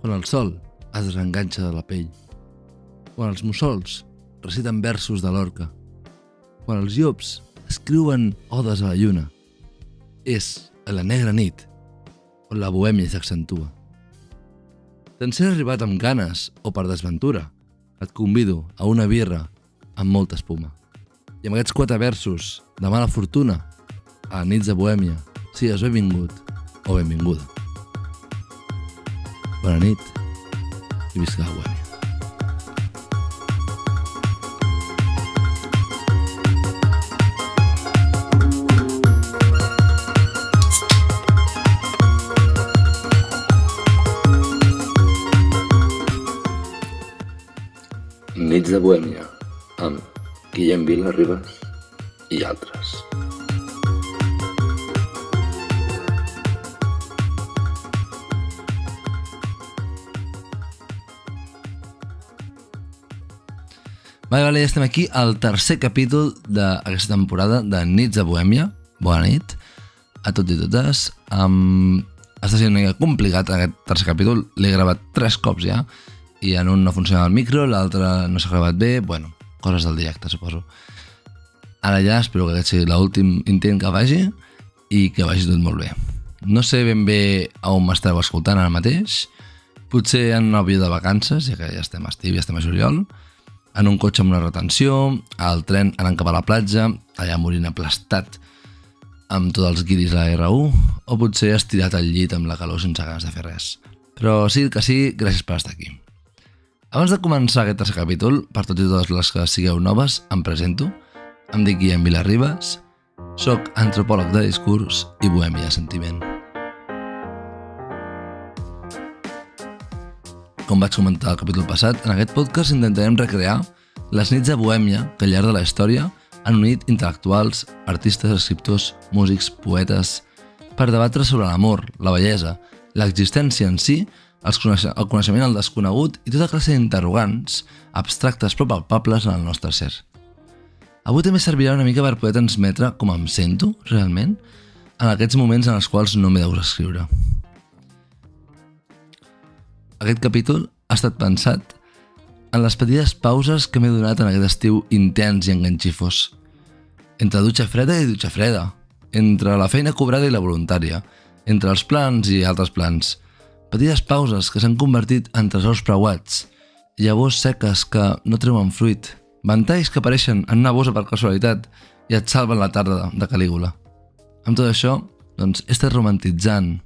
quan el sol es desenganxa de la pell, quan els mussols reciten versos de l'orca, quan els llops escriuen odes a la lluna. És a la negra nit on la bohèmia s'accentua. Te'n ser arribat amb ganes o per desventura, et convido a una birra amb molta espuma. I amb aquests quatre versos de mala fortuna, a nits de bohèmia, sigues benvingut o benvinguda. Bona nit i visca la bohèmia. Nits de Bohèmia, amb Guillem Vila Ribas i altres. Vale, vale, ja estem aquí al tercer capítol d'aquesta temporada de Nits de Bohèmia. Bona nit a tots i totes. Um, està sent una mica complicat aquest tercer capítol. L'he gravat tres cops ja i en un no funciona el micro, l'altre no s'ha gravat bé. Bueno, coses del directe, suposo. Ara ja espero que aquest sigui l'últim intent que faci i que vagi tot molt bé. No sé ben bé on m'esteu escoltant ara mateix. Potser en un avió de vacances, ja que ja estem a estiu, ja estem a juliol en un cotxe amb una retenció, al tren anant cap a la platja, allà morint aplastat amb tots els guiris a la R1, o potser estirat al llit amb la calor sense ganes de fer res. Però sí que sí, gràcies per estar aquí. Abans de començar aquest tercer capítol, per tots i totes les que sigueu noves, em presento. Em dic Guillem Vilarribas, sóc antropòleg de discurs i bohèmia de sentiment. Com vaig comentar al capítol passat, en aquest podcast intentarem recrear les nits de bohèmia que al llarg de la història han unit intel·lectuals, artistes, escriptors, músics, poetes, per debatre sobre l'amor, la bellesa, l'existència en si, el coneixement al desconegut i tota classe d'interrogants, abstractes però palpables en el nostre ser. Avui també servirà una mica per poder transmetre com em sento, realment, en aquests moments en els quals no m'he d'escriure. Aquest capítol ha estat pensat en les petites pauses que m'he donat en aquest estiu intens i enganxifós. Entre dutxa freda i dutxa freda, entre la feina cobrada i la voluntària, entre els plans i altres plans. Petites pauses que s'han convertit en tresors preuats, llavors seques que no treuen fruit, ventalls que apareixen en una bossa per casualitat i et salven la tarda de Calígula. Amb tot això, doncs, he estat romantitzant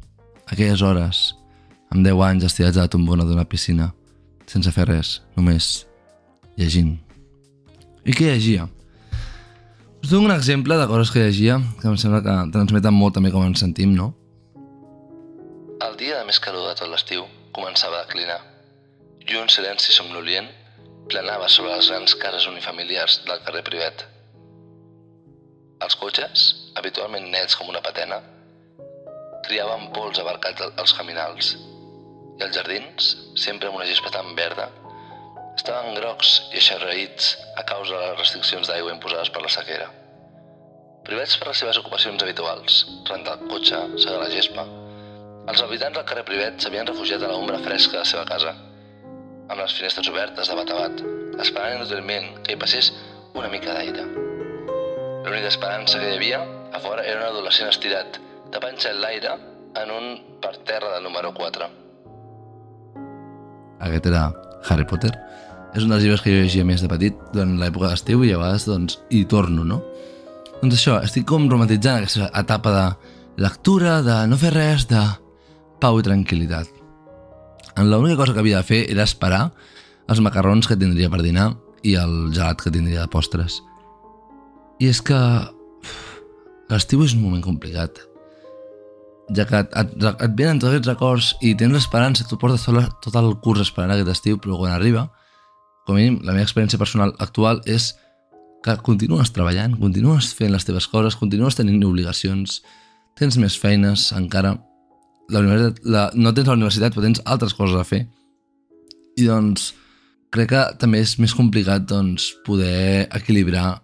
aquelles hores, amb 10 anys estirats a la tombona d'una piscina, sense fer res, només llegint. I què llegia? Us dono un exemple de coses que llegia que em sembla que transmeten molt també com ens sentim, no? El dia de més calor de tot l'estiu començava a declinar i un silenci somnolient planava sobre les grans cases unifamiliars del carrer Privet. Els cotxes, habitualment nets com una patena, triaven pols abarcats als caminals i els jardins, sempre amb una gespa tan verda, estaven grocs i eixarreïts a causa de les restriccions d'aigua imposades per la sequera. Privats per les seves ocupacions habituals, rentar el cotxe, segar la gespa, els habitants del carrer Privet s'havien refugiat a l'ombra fresca de la seva casa, amb les finestres obertes de bat a bat, esperant inútilment que hi passés una mica d'aire. L'única esperança que hi havia a fora era un adolescent estirat, tapant-se l'aire en un parterre del número 4. Aquest era Harry Potter. És un dels llibres que jo llegia més de petit durant l'època d'estiu i a vegades doncs, hi torno, no? Doncs això, estic com romantitzant aquesta etapa de lectura, de no fer res, de pau i tranquil·litat. L'única cosa que havia de fer era esperar els macarrons que tindria per dinar i el gelat que tindria de postres. I és que l'estiu és un moment complicat ja que et, et, et venen tots aquests records i tens l'esperança, tu portes tot, tot el curs esperant aquest estiu, però quan arriba, com a mínim, la meva experiència personal actual és que continues treballant, continues fent les teves coses, continues tenint obligacions, tens més feines encara, la universitat, la, no tens la universitat però tens altres coses a fer. I doncs crec que també és més complicat doncs, poder equilibrar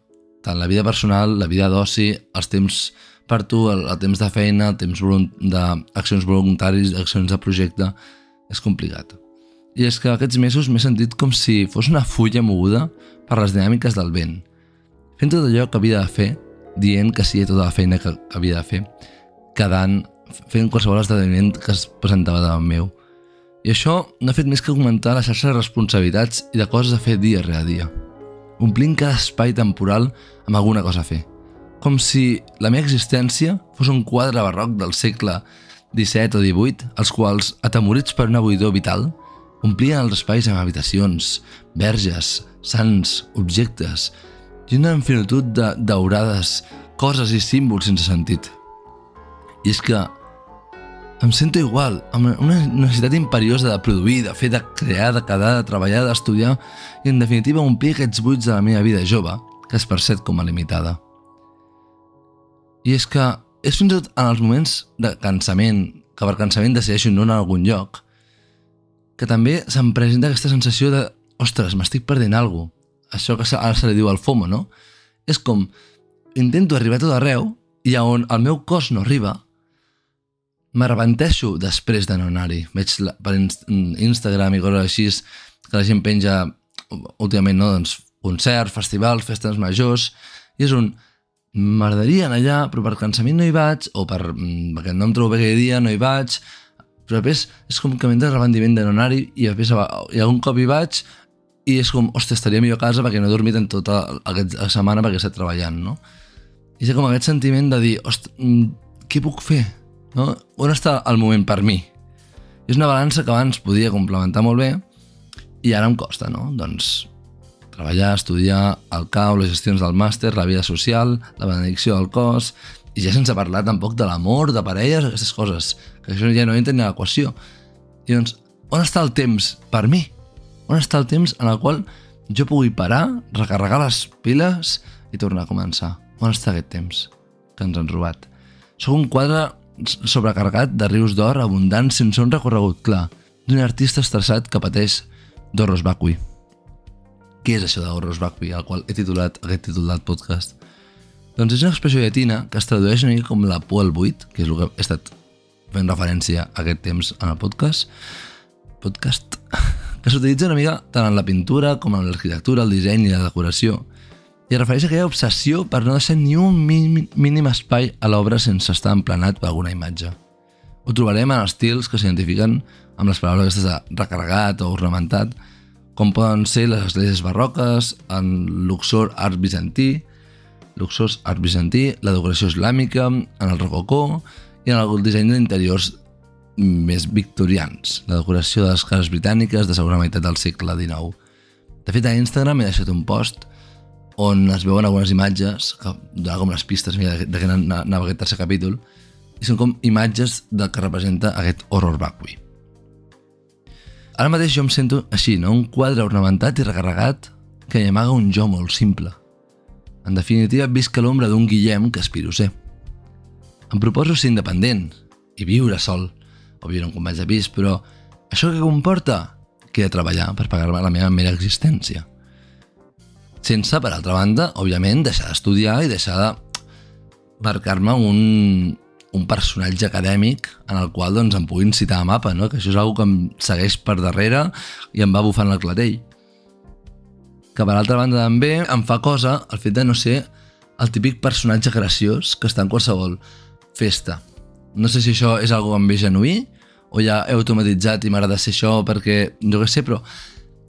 tant la vida personal, la vida d'oci, els temps per tu el, el temps de feina, el temps d'accions voluntaris, d'accions de projecte, és complicat. I és que aquests mesos m'he sentit com si fos una fulla moguda per les dinàmiques del vent. Fent tot allò que havia de fer, dient que sí a tota la feina que havia de fer, quedant, fent qualsevol esdeveniment que es presentava davant meu. I això no ha fet més que augmentar la xarxa de responsabilitats i de coses a fer dia rere dia, omplint cada espai temporal amb alguna cosa a fer. Com si la meva existència fos un quadre barroc del segle XVII o XVIII, els quals, atemorits per una buidor vital, omplien els espais amb habitacions, verges, sants, objectes i una infinitud de daurades, coses i símbols sense sentit. I és que em sento igual, amb una necessitat imperiosa de produir, de fer, de crear, de quedar, de treballar, d'estudiar i, en definitiva, omplir aquests buits de la meva vida jove, que es percep com a limitada. I és que és fins i tot en els moments de cansament, que per cansament decideixo no anar a algun lloc, que també se'm presenta aquesta sensació de ostres, m'estic perdent alguna cosa. Això que ara se li diu el FOMO, no? És com, intento arribar a tot arreu i on el meu cos no arriba, m'arrepenteixo després de no anar-hi. Veig la, per Instagram i coses així que la gent penja últimament, no? Doncs concerts, festivals, festes majors, i és un m'agradaria anar allà, però per cansament no hi vaig, o per, mm, perquè no em trobo bé aquell dia, no hi vaig, però després és com que m'entra rendiment de no anar-hi i després i algun cop hi vaig i és com, hòstia, estaria millor a casa perquè no he dormit en tota aquesta setmana perquè he estat treballant, no? I és com aquest sentiment de dir, hòstia, mm, què puc fer? No? On està el moment per mi? És una balança que abans podia complementar molt bé i ara em costa, no? Doncs treballar, estudiar, el cau, les gestions del màster, la vida social, la benedicció del cos, i ja sense parlar tampoc de l'amor, de parelles, aquestes coses, que això ja no entra en l'equació. I doncs, on està el temps per mi? On està el temps en el qual jo pugui parar, recarregar les piles i tornar a començar? On està aquest temps que ens han robat? Sóc un quadre sobrecarregat de rius d'or abundants sense un recorregut clar, d'un artista estressat que pateix d'horros vacui. Què és això d'horros vacui, al qual he titulat aquest del podcast? Doncs és una expressió llatina que es tradueix una mica com la por al buit, que és el que he estat fent referència aquest temps en el podcast, podcast que s'utilitza una mica tant en la pintura com en l'arquitectura, el disseny i la decoració, i es refereix a aquella obsessió per no deixar ni un mínim espai a l'obra sense estar emplenat per alguna imatge. Ho trobarem en estils que s'identifiquen amb les paraules aquestes de recarregat o ornamentat, com poden ser les esglésies barroques, en luxor art bizantí, luxós art bizantí, la decoració islàmica, en el rococó i en el disseny d'interiors més victorians, la decoració de les cases britàniques de segona meitat del segle XIX. De fet, a Instagram he deixat un post on es veuen algunes imatges que donen com les pistes mira, de què anava aquest tercer capítol i són com imatges del que representa aquest horror vacui. Ara mateix jo em sento així, no? un quadre ornamentat i recarregat que hi amaga un jo molt simple. En definitiva, visc a l'ombra d'un Guillem que aspiro ser. Em proposo ser independent i viure sol, o viure en companys de pis, però això que comporta? Que he de treballar per pagar-me la meva mera existència. Sense, per altra banda, òbviament, deixar d'estudiar i deixar de marcar-me un, un personatge acadèmic en el qual doncs, em puguin citar a mapa, no? que això és una que em segueix per darrere i em va bufant el clatell. Que per altra banda també em fa cosa el fet de no ser el típic personatge graciós que està en qualsevol festa, no sé si això és algo més genuí o ja he automatitzat i m'agrada ser això perquè jo què sé, però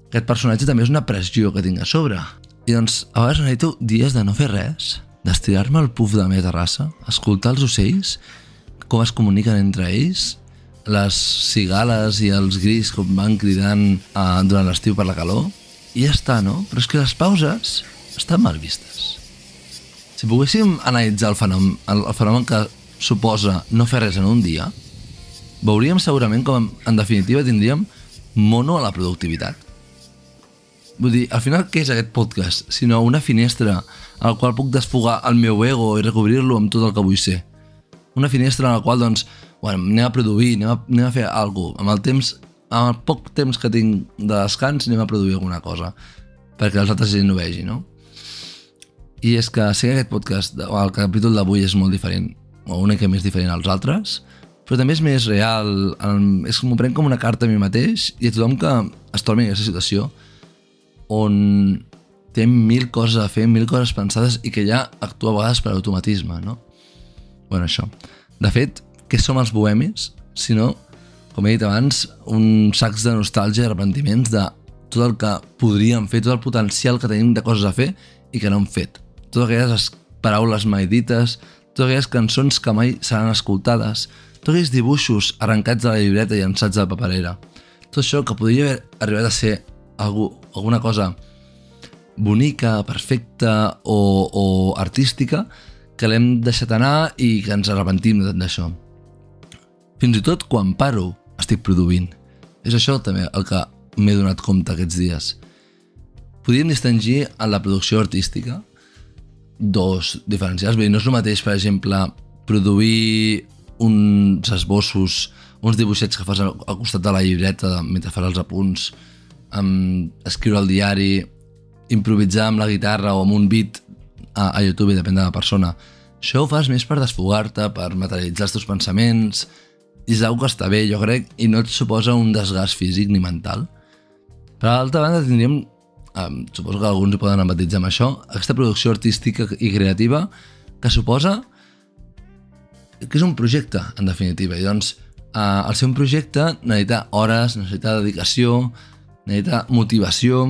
aquest personatge també és una pressió que tinc a sobre. I doncs a vegades necessito dies de no fer res, d'estirar-me al puf de la meva terrassa, escoltar els ocells, com es comuniquen entre ells, les cigales i els gris com van cridant eh, durant l'estiu per la calor, i ja està, no? Però és que les pauses estan mal vistes. Si poguéssim analitzar el fenomen, el, el fenomen que suposa no fer res en un dia, veuríem segurament com en definitiva tindríem mono a la productivitat. Vull dir, al final què és aquest podcast? Sinó una finestra al qual puc desfogar el meu ego i recobrir-lo amb tot el que vull ser. Una finestra en la qual, doncs, bueno, anem a produir, anem a, anem a fer alguna cosa. Amb el temps, amb el poc temps que tinc de descans, anem a produir alguna cosa perquè els altres gent ho vegi, no? I és que sé que aquest podcast, el capítol d'avui és molt diferent o una mica més diferent als altres, però també és més real, és com m'ho prenc com una carta a mi mateix i a tothom que es trobi en aquesta situació on té mil coses a fer, mil coses pensades i que ja actua a vegades per automatisme, no? bueno, això. De fet, què som els bohemis? Si no, com he dit abans, un sacs de nostàlgia i arrepentiments de tot el que podríem fer, tot el potencial que tenim de coses a fer i que no hem fet. Totes aquelles es- paraules mai dites, totes aquelles cançons que mai seran escoltades, tots aquells dibuixos arrencats de la llibreta i llançats a la paperera. Tot això que podria haver arribat a ser algú, alguna cosa bonica, perfecta o, o artística que l'hem deixat anar i que ens arrepentim d'això. Fins i tot quan paro estic produint. És això també el que m'he donat compte aquests dies. Podríem distingir en la producció artística dos diferencials. Dir, no és el mateix, per exemple, produir uns esbossos, uns dibuixets que fas al costat de la llibreta mentre fas els apunts, amb escriure al diari, improvisar amb la guitarra o amb un beat a, a YouTube, depèn de la persona. Això ho fas més per desfogar-te, per materialitzar els teus pensaments, i és que està bé, jo crec, i no et suposa un desgast físic ni mental. Per altra banda, tindríem, um, suposo que alguns hi poden empatitzar amb això, aquesta producció artística i creativa que suposa que és un projecte, en definitiva. I doncs, uh, el ser un projecte necessita hores, necessita dedicació, necessita motivació,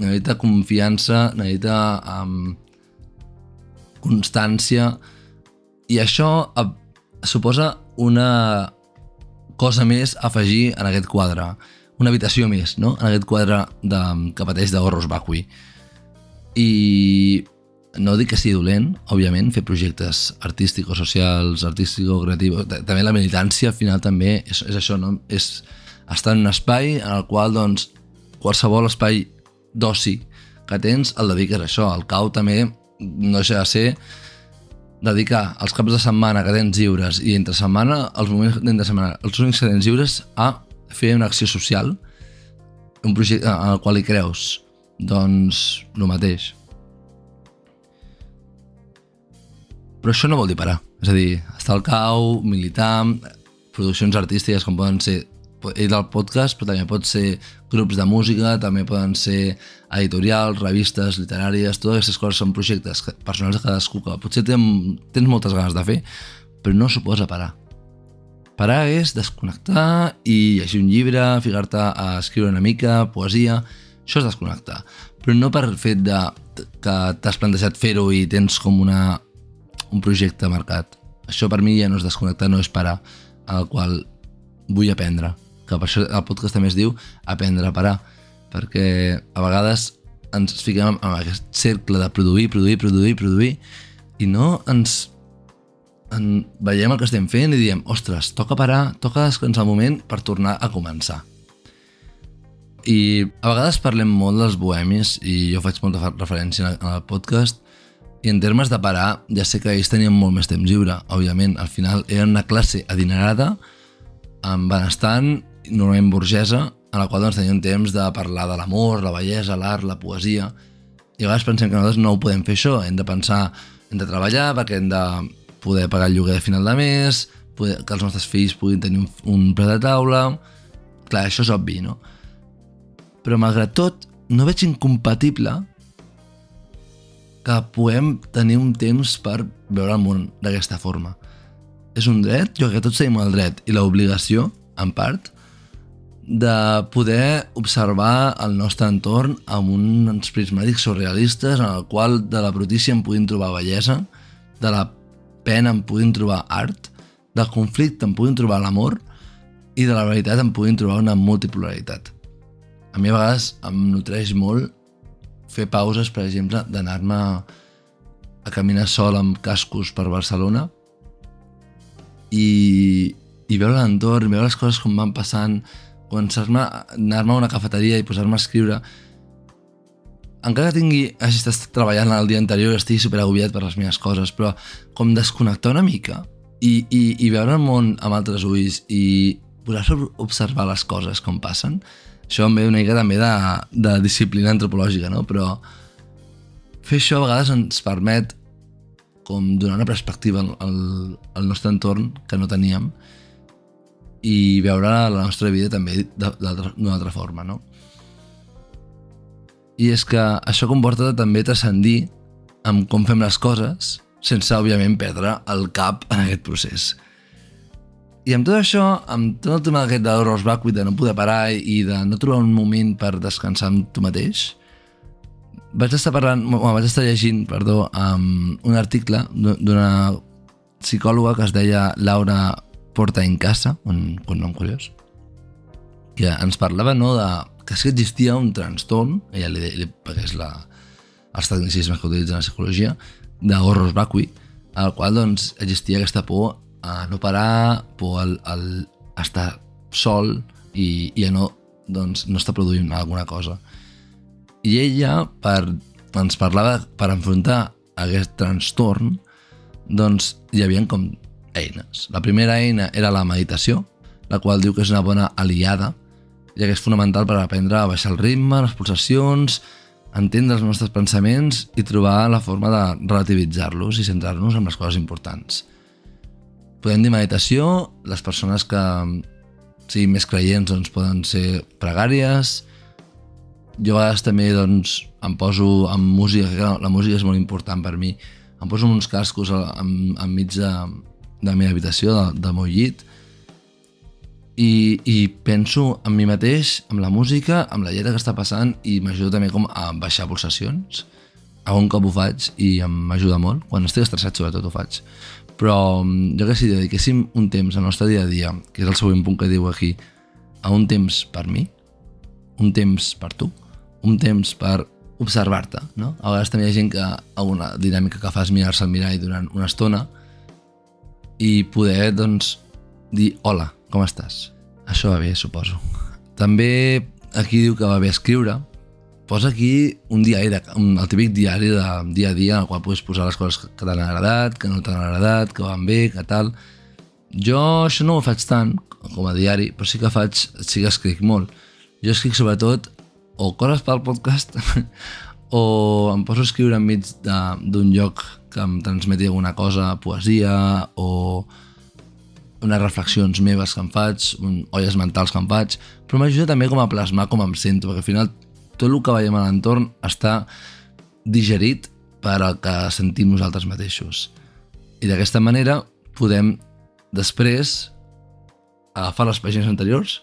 necessita confiança, necessita um, constància, i això suposa una cosa més a afegir en aquest quadre, una habitació més, no? en aquest quadre de, que pateix de Vacui. I no dic que sigui dolent, òbviament, fer projectes artístics, socials, artístics, creatius, Ta- també la militància al final també és, és això, no? és estar en un espai en el qual doncs, qualsevol espai d'oci que tens el dediques a això. El cau també no deixa de ser dedicar els caps de setmana que tens lliures i entre setmana, els moments d'entre setmana, els únics que tens lliures a fer una acció social, un projecte en el qual hi creus. Doncs, el mateix. Però això no vol dir parar. És a dir, estar al cau, militar, produccions artístiques com poden ser he dit el podcast, però també pot ser grups de música, també poden ser editorials, revistes literàries, totes aquestes coses són projectes personals de cadascú que potser ten, tens moltes ganes de fer, però no suposa parar. Parar és desconnectar i llegir un llibre, ficar-te a escriure una mica, poesia... Això és desconnectar. Però no per fet de que t'has plantejat fer-ho i tens com una, un projecte marcat. Això per mi ja no és desconnectar, no és parar, al qual vull aprendre. Que per això el podcast també es diu aprendre a parar, perquè a vegades ens fiquem en aquest cercle de produir, produir, produir, produir, i no ens en, veiem el que estem fent i diem, ostres, toca parar, toca descansar un moment per tornar a començar. I a vegades parlem molt dels bohemis i jo faig molta referència en el- podcast i en termes de parar, ja sé que ells tenien molt més temps lliure, òbviament. Al final eren una classe adinerada, amb benestant, normalment burgesa, en la qual doncs, tenien temps de parlar de l'amor, la bellesa, l'art, la poesia... I a vegades pensem que nosaltres no ho podem fer això, hem de pensar, hem de treballar perquè hem de poder pagar el lloguer a final de mes, poder, que els nostres fills puguin tenir un, un plat de taula... Clar, això és obvi, no? Però malgrat tot, no veig incompatible que puguem tenir un temps per veure el món d'aquesta forma. És un dret, jo crec que tots tenim el dret i l'obligació, en part, de poder observar el nostre entorn amb uns prismàtics surrealistes en el qual de la brutícia en puguin trobar bellesa, de la pena en puguin trobar art, del conflicte en puguin trobar l'amor i de la veritat en puguin trobar una multipolaritat. A mi a vegades em nutreix molt fer pauses, per exemple, d'anar-me a caminar sol amb cascos per Barcelona i, i veure l'entorn, veure les coses com van passant, començar-me anar-me a una cafeteria i posar-me a escriure encara que tingui, hagi estat treballant el dia anterior i estigui superagobiat per les meves coses, però com desconnectar una mica i, i, i veure el món amb altres ulls i posar-se a observar les coses com passen, això em ve una mica també de, de disciplina antropològica, no? Però fer això a vegades ens permet com donar una perspectiva al, al, al nostre entorn que no teníem i veure la nostra vida també d'una altra forma, no? I és que això comporta també transcendir amb com fem les coses sense, òbviament, perdre el cap en aquest procés. I amb tot això, amb tot el tema aquest de Backwit, de no poder parar i de no trobar un moment per descansar amb tu mateix, vaig estar parlant, bueno, vaig estar llegint, perdó, um, un article d'una psicòloga que es deia Laura Porta en Casa, un, un nom curiós, que ens parlava no, de que sí que existia un trastorn, ella li, li pagués la, els tecnicismes que utilitzen la psicologia, d'horros vacui, al qual doncs, existia aquesta por a no parar, por al, al estar sol i, i a no, doncs, no estar produint alguna cosa. I ella per, ens parlava per enfrontar aquest trastorn, doncs hi havia com eines. La primera eina era la meditació, la qual diu que és una bona aliada, ja que és fonamental per aprendre a baixar el ritme, les pulsacions, entendre els nostres pensaments i trobar la forma de relativitzar-los i centrar-nos en les coses importants. Podem dir meditació, les persones que siguin més creients doncs, poden ser pregàries, jo a vegades també doncs, em poso amb música, la música és molt important per mi, em poso uns cascos enmig de, de la meva habitació, de, del meu llit, i, i penso en mi mateix, amb la música, amb la lletra que està passant i m'ajuda també com a baixar pulsacions. Algun cop ho faig i m'ajuda molt. Quan estic estressat sobretot ho faig. Però mm, jo que si dediquéssim un temps al nostre dia a dia, que és el següent punt que diu aquí, a un temps per mi, un temps per tu, un temps per observar-te, no? A vegades també hi ha gent que a una dinàmica que fas mirar-se al mirall durant una estona i poder, doncs, dir hola, com estàs? Això va bé, suposo. També aquí diu que va bé escriure. Posa aquí un diari, de, un, el típic diari de dia a dia en el qual puedes posar les coses que t'han agradat, que no t'han agradat, que van bé, que tal. Jo això no ho faig tant com a diari, però sí que faig, sí que escric molt. Jo escric sobretot o coses pel podcast o em poso a escriure enmig d'un lloc que em transmeti alguna cosa, poesia o unes reflexions meves que em faig, olles mentals que em faig, però m'ajuda també com a plasmar com em sento, perquè al final tot el que veiem a l'entorn està digerit per al que sentim nosaltres mateixos. I d'aquesta manera podem després agafar les pàgines anteriors,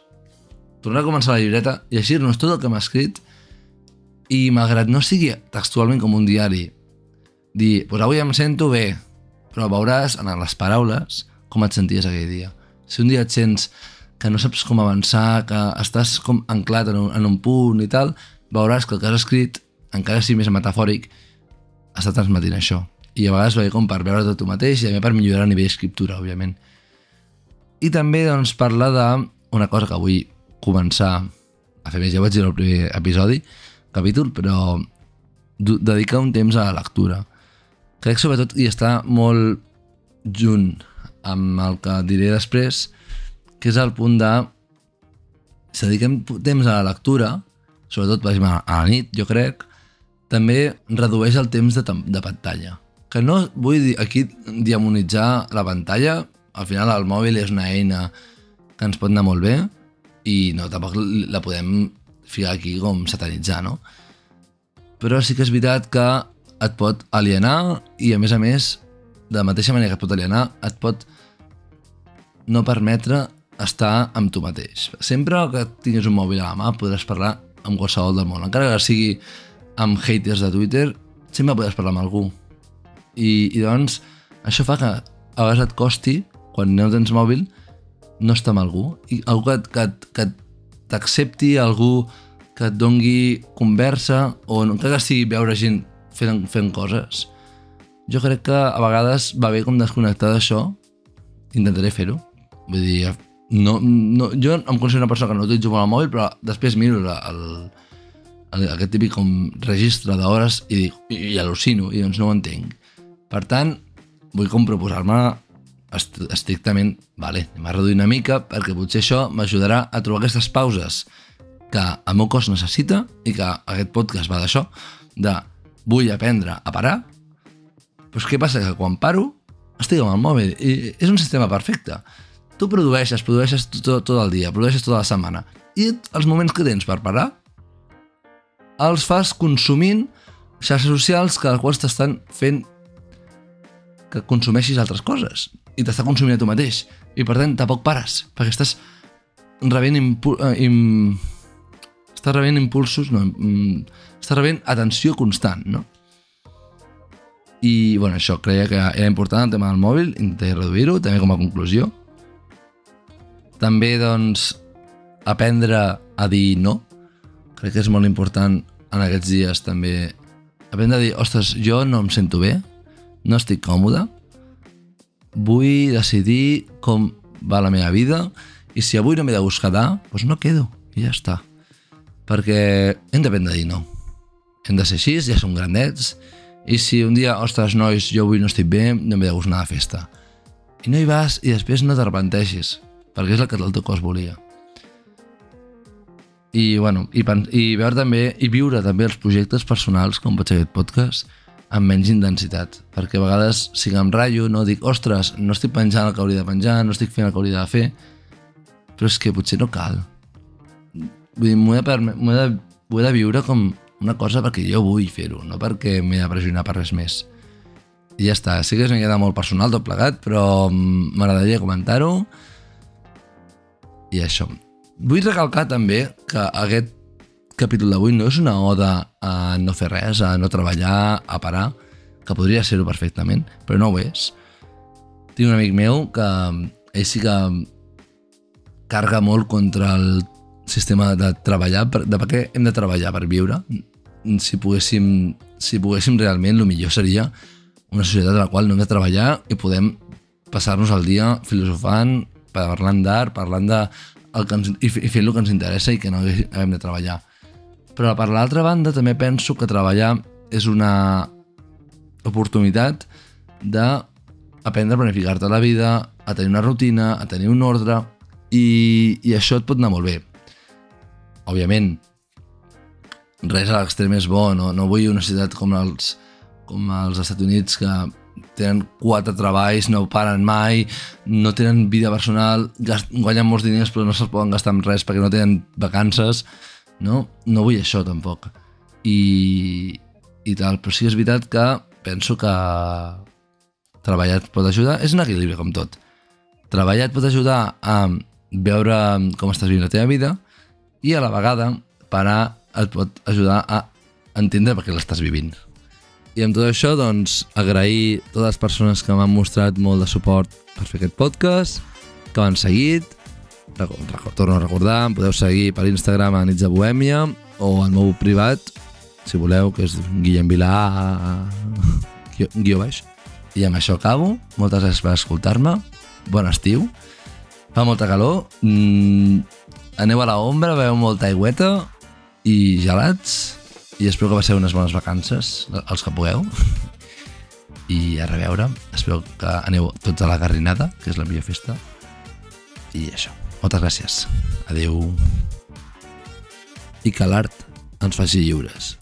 tornar a començar la llibreta, llegir-nos tot el que m'ha escrit i malgrat no sigui textualment com un diari, dir, pues avui em sento bé, però veuràs en les paraules com et senties aquell dia. Si un dia et sents que no saps com avançar, que estàs com anclat en un, en un punt i tal, veuràs que el que has escrit, encara si més metafòric, està transmetint això. I a vegades va com per veure de tu mateix i també per millorar a nivell d'escriptura, òbviament. I també doncs, parla d'una cosa que vull començar a fer més, ja vaig dir el primer episodi, capítol, però dedicar un temps a la lectura. Crec sobretot hi està molt junt amb el que diré després, que és el punt de si dediquem temps a la lectura, sobretot a la nit, jo crec, també redueix el temps de, de pantalla. Que no vull dir aquí diamonitzar la pantalla, al final el mòbil és una eina que ens pot anar molt bé i no, tampoc la podem ficar aquí com satanitzar, no? Però sí que és veritat que et pot alienar i a més a més de la mateixa manera que et pot alienar, et pot no permetre estar amb tu mateix. Sempre que tinguis un mòbil a la mà podràs parlar amb qualsevol del món. Encara que sigui amb haters de Twitter, sempre podràs parlar amb algú. I, i doncs, això fa que a vegades et costi, quan no tens mòbil, no estar amb algú. I algú que, que, que t'accepti, algú que et dongui conversa, o no que sigui veure gent fent, fent coses jo crec que a vegades va bé com desconnectar d'això, intentaré fer-ho. Vull dir, no, no, jo em considero una persona que no utilitzo molt el mòbil, però després miro el, el, el, aquest típic com registre d'hores i, dic, i, i al·lucino, i doncs no ho entenc. Per tant, vull com proposar-me est estrictament, vale, anem a reduir una mica perquè potser això m'ajudarà a trobar aquestes pauses que el meu cos necessita i que aquest podcast va d'això, de vull aprendre a parar però què passa? Que quan paro, estic amb el mòbil i és un sistema perfecte. tu produeixes, produeixes tot, tot el dia, produeixes tota la setmana. I els moments que tens per parar, els fas consumint xarxes socials que els quals t'estan fent que consumeixis altres coses i t'està consumint a tu mateix i per tant tampoc pares perquè estàs rebent impu eh, im... estàs rebent impulsos no, mm, estàs rebent atenció constant no? i bueno, això creia que era important el tema del mòbil intentaré reduir-ho també com a conclusió també doncs aprendre a dir no crec que és molt important en aquests dies també aprendre a dir, ostres, jo no em sento bé, no estic còmode, vull decidir com va la meva vida i si avui no m'he de quedar, doncs no quedo i ja està. Perquè hem a dir no. Hem de ser així, ja som grandets, i si un dia, ostres, nois, jo avui no estic bé, no m'he de gust anar a festa. I no hi vas i després no t'arrepenteixis, perquè és el que el teu cos volia i, bueno, i, i veure també i viure també els projectes personals com pot ser aquest podcast amb menys intensitat perquè a vegades si em ratllo no dic ostres, no estic penjant el que hauria de penjar no estic fent el que hauria de fer però és que potser no cal vull dir, m'ho he, de, de, he de viure com una cosa perquè jo vull fer-ho no perquè m'he de pressionar per res més. I ja està, sí que és una miqueta molt personal tot plegat però m'agradaria comentar-ho. I això. Vull recalcar també que aquest capítol d'avui no és una oda a no fer res, a no treballar, a parar, que podria ser-ho perfectament, però no ho és. Tinc un amic meu que ell sí que carga molt contra el sistema de treballar, de per què hem de treballar per viure. Si poguéssim, si poguéssim realment, el millor seria una societat en la qual no hem de treballar i podem passar-nos el dia filosofant, parlant d'art, parlant de el que ens, i, fent el que ens interessa i que no haguem de treballar. Però per l'altra banda també penso que treballar és una oportunitat d'aprendre a planificar-te la vida, a tenir una rutina, a tenir un ordre i, i això et pot anar molt bé. Òbviament, res a l'extrem és bo, no, no vull una ciutat com els, com els Estats Units que tenen quatre treballs, no paren mai, no tenen vida personal, guanyen molts diners però no se'ls poden gastar en res perquè no tenen vacances, no? No vull això tampoc. I, i tal, però sí que és veritat que penso que treballar et pot ajudar, és un equilibri com tot. Treballar et pot ajudar a veure com estàs vivint la teva vida i a la vegada parar et pot ajudar a entendre per què l'estàs vivint. I amb tot això, doncs, agrair totes les persones que m'han mostrat molt de suport per fer aquest podcast, que m'han seguit, torno a recordar, em podeu seguir per Instagram a Nits de Bohèmia o al meu privat, si voleu, que és Guillem Vilà guió, guió baix. I amb això acabo. Moltes gràcies per escoltar-me. Bon estiu. Fa molta calor. Mm, aneu a la ombra, veu molta aigüeta i gelats i espero que passeu unes bones vacances, els que pugueu. I a reveure, espero que aneu tots a la Garrinada, que és la millor festa. I això. Moltes gràcies. Adeu. I que l'art ens faci lliures.